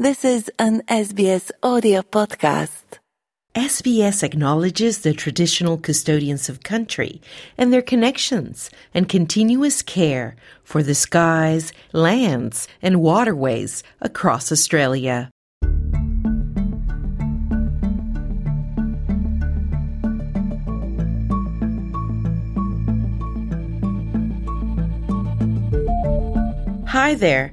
This is an SBS audio podcast. SBS acknowledges the traditional custodians of country and their connections and continuous care for the skies, lands, and waterways across Australia. Hi there.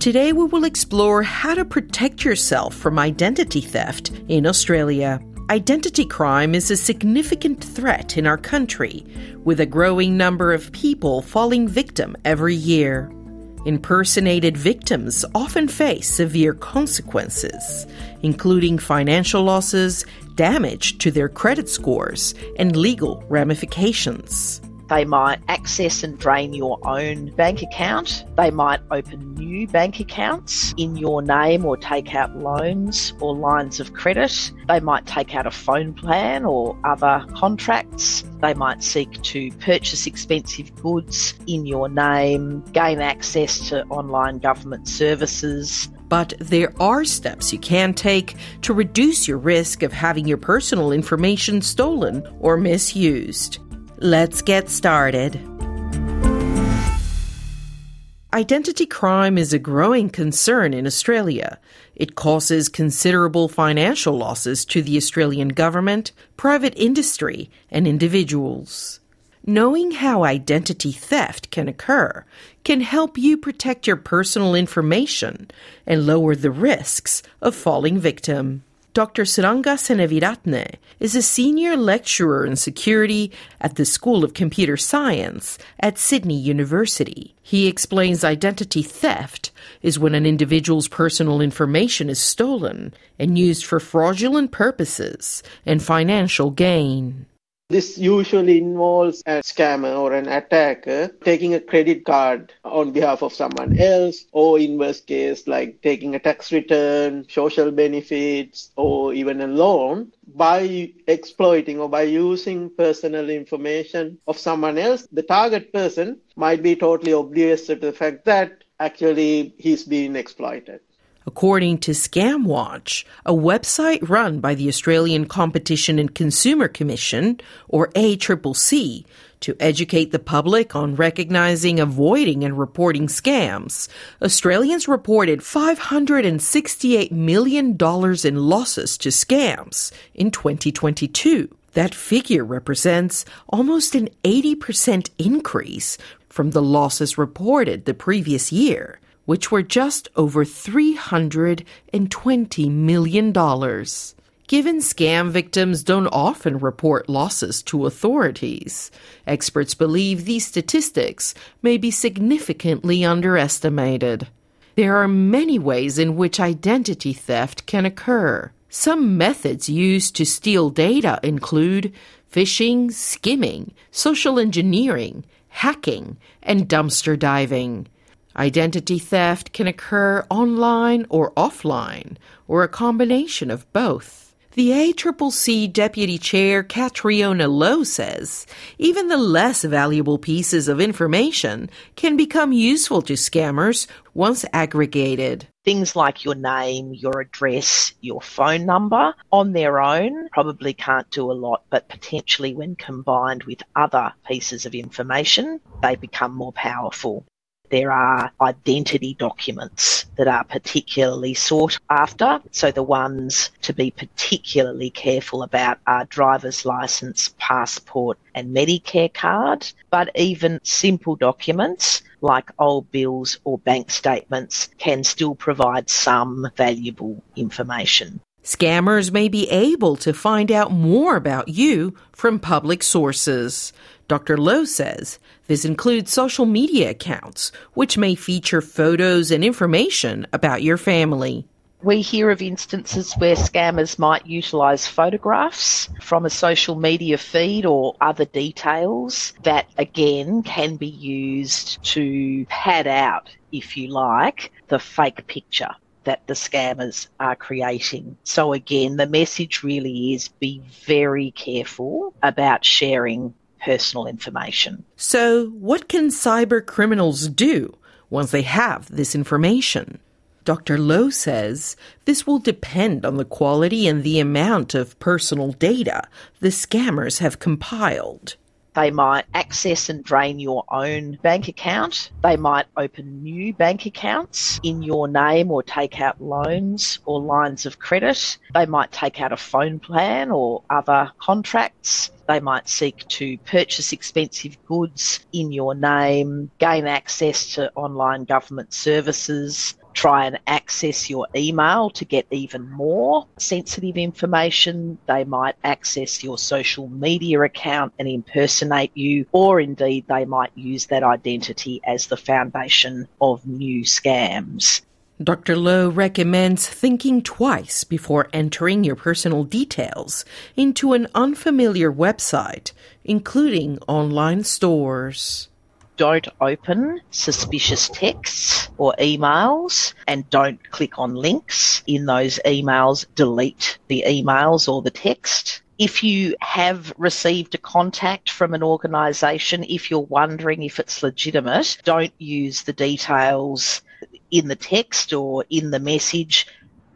Today, we will explore how to protect yourself from identity theft in Australia. Identity crime is a significant threat in our country, with a growing number of people falling victim every year. Impersonated victims often face severe consequences, including financial losses, damage to their credit scores, and legal ramifications. They might access and drain your own bank account. They might open new bank accounts in your name or take out loans or lines of credit. They might take out a phone plan or other contracts. They might seek to purchase expensive goods in your name, gain access to online government services, but there are steps you can take to reduce your risk of having your personal information stolen or misused. Let's get started. Identity crime is a growing concern in Australia. It causes considerable financial losses to the Australian government, private industry, and individuals. Knowing how identity theft can occur can help you protect your personal information and lower the risks of falling victim. Dr. Suranga Seneviratne is a senior lecturer in security at the School of Computer Science at Sydney University. He explains identity theft is when an individual's personal information is stolen and used for fraudulent purposes and financial gain. This usually involves a scammer or an attacker taking a credit card on behalf of someone else, or in worst case, like taking a tax return, social benefits, or even a loan by exploiting or by using personal information of someone else. The target person might be totally oblivious to the fact that actually he's being exploited. According to ScamWatch, a website run by the Australian Competition and Consumer Commission, or ACCC, to educate the public on recognizing, avoiding, and reporting scams, Australians reported $568 million in losses to scams in 2022. That figure represents almost an 80% increase from the losses reported the previous year which were just over $320 million. Given scam victims don't often report losses to authorities, experts believe these statistics may be significantly underestimated. There are many ways in which identity theft can occur. Some methods used to steal data include phishing, skimming, social engineering, hacking, and dumpster diving. Identity theft can occur online or offline, or a combination of both. The ACCC Deputy Chair Catriona Lowe says even the less valuable pieces of information can become useful to scammers once aggregated. Things like your name, your address, your phone number on their own probably can't do a lot, but potentially when combined with other pieces of information, they become more powerful. There are identity documents that are particularly sought after. So the ones to be particularly careful about are driver's license, passport and Medicare card. But even simple documents like old bills or bank statements can still provide some valuable information. Scammers may be able to find out more about you from public sources. Dr. Lowe says This includes social media accounts, which may feature photos and information about your family. We hear of instances where scammers might utilise photographs from a social media feed or other details that again can be used to pad out, if you like, the fake picture that the scammers are creating. So again, the message really is be very careful about sharing personal information. So, what can cyber criminals do once they have this information? Dr. Lowe says this will depend on the quality and the amount of personal data the scammers have compiled. They might access and drain your own bank account. They might open new bank accounts in your name or take out loans or lines of credit. They might take out a phone plan or other contracts. They might seek to purchase expensive goods in your name, gain access to online government services, try and access your email to get even more sensitive information. They might access your social media account and impersonate you, or indeed they might use that identity as the foundation of new scams. Dr. Lowe recommends thinking twice before entering your personal details into an unfamiliar website, including online stores don't open suspicious texts or emails and don't click on links in those emails. Delete the emails or the text. If you have received a contact from an organisation, if you're wondering if it's legitimate, don't use the details in the text or in the message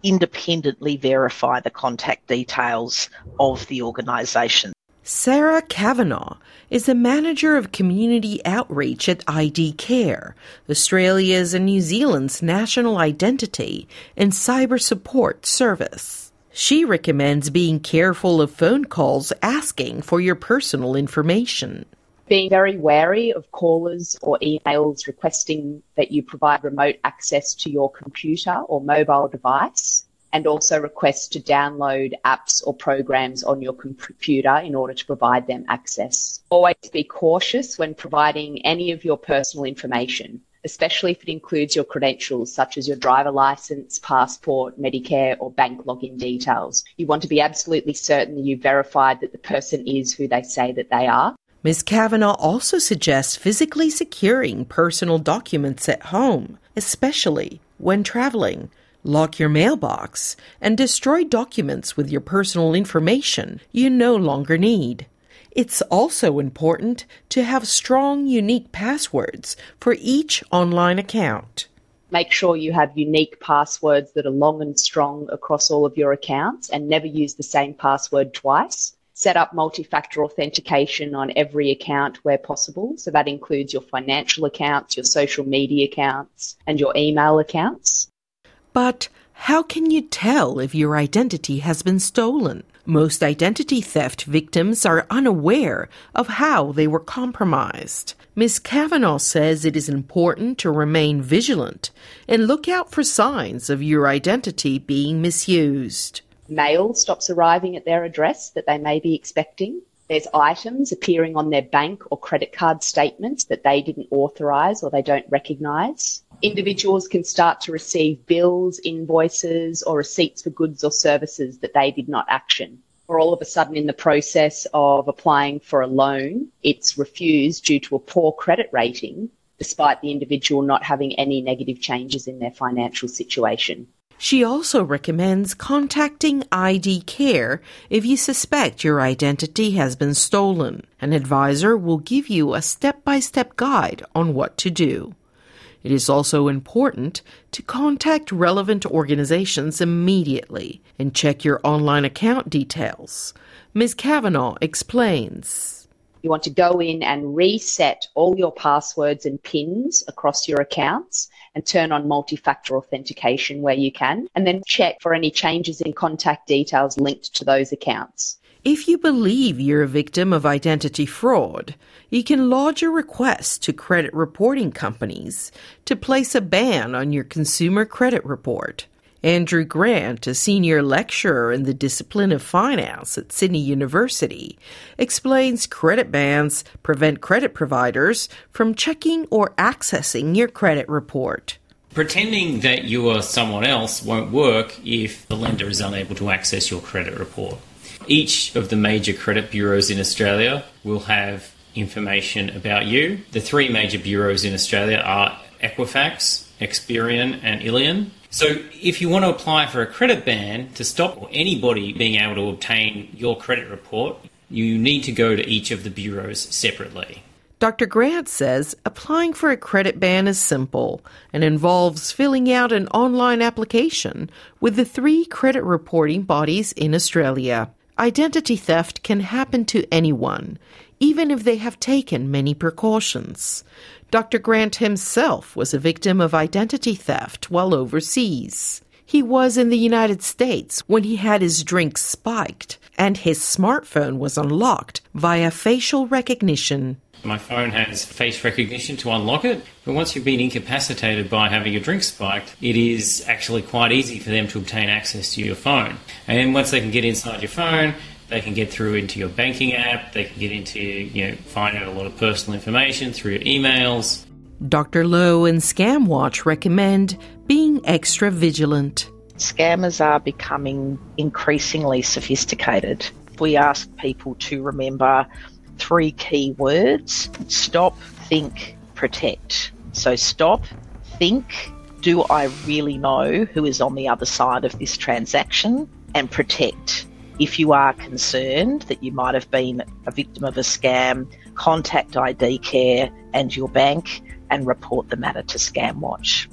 independently verify the contact details of the organisation. Sarah Kavanagh is the manager of community outreach at ID Care, Australia's and New Zealand's national identity and cyber support service. She recommends being careful of phone calls asking for your personal information. Being very wary of callers or emails requesting that you provide remote access to your computer or mobile device and also request to download apps or programs on your computer in order to provide them access. Always be cautious when providing any of your personal information, especially if it includes your credentials such as your driver license, passport, Medicare, or bank login details. You want to be absolutely certain that you've verified that the person is who they say that they are. Ms. Kavanagh also suggests physically securing personal documents at home, especially when traveling lock your mailbox, and destroy documents with your personal information you no longer need. It's also important to have strong, unique passwords for each online account. Make sure you have unique passwords that are long and strong across all of your accounts and never use the same password twice. Set up multi factor authentication on every account where possible. So that includes your financial accounts, your social media accounts, and your email accounts. But how can you tell if your identity has been stolen? Most identity theft victims are unaware of how they were compromised. Ms. Kavanagh says it is important to remain vigilant and look out for signs of your identity being misused. Mail stops arriving at their address that they may be expecting. There's items appearing on their bank or credit card statements that they didn't authorise or they don't recognise individuals can start to receive bills, invoices, or receipts for goods or services that they did not action. Or all of a sudden, in the process of applying for a loan, it's refused due to a poor credit rating, despite the individual not having any negative changes in their financial situation. She also recommends contacting ID Care if you suspect your identity has been stolen. An advisor will give you a step by step guide on what to do. It is also important to contact relevant organizations immediately and check your online account details. Ms. Kavanagh explains. You want to go in and reset all your passwords and PINs across your accounts and turn on multi factor authentication where you can, and then check for any changes in contact details linked to those accounts. If you believe you're a victim of identity fraud, you can lodge a request to credit reporting companies to place a ban on your consumer credit report. Andrew Grant, a senior lecturer in the discipline of finance at Sydney University, explains credit bans prevent credit providers from checking or accessing your credit report. Pretending that you are someone else won't work if the lender is unable to access your credit report. Each of the major credit bureaus in Australia will have information about you. The three major bureaus in Australia are Equifax, Experian, and Illion. So, if you want to apply for a credit ban to stop anybody being able to obtain your credit report, you need to go to each of the bureaus separately. Dr. Grant says applying for a credit ban is simple and involves filling out an online application with the three credit reporting bodies in Australia. Identity theft can happen to anyone, even if they have taken many precautions. Dr. Grant himself was a victim of identity theft while overseas. He was in the United States when he had his drink spiked and his smartphone was unlocked via facial recognition. My phone has face recognition to unlock it, but once you've been incapacitated by having your drink spiked, it is actually quite easy for them to obtain access to your phone. And then once they can get inside your phone, they can get through into your banking app. They can get into, you know, find out a lot of personal information through your emails. Dr. Lowe and ScamWatch recommend being extra vigilant. Scammers are becoming increasingly sophisticated. We ask people to remember three key words stop, think, protect. So, stop, think, do I really know who is on the other side of this transaction? And protect if you are concerned that you might have been a victim of a scam, contact ID Care and your bank and report the matter to ScamWatch.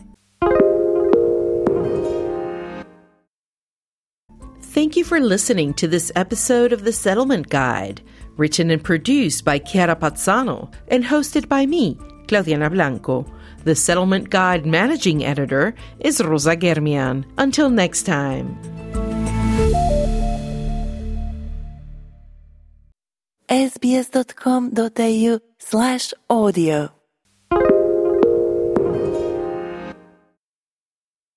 Thank you for listening to this episode of The Settlement Guide, written and produced by Chiara Pazzano and hosted by me, Claudiana Blanco. The Settlement Guide managing editor is Rosa Germian. Until next time. sbs.com.au slash audio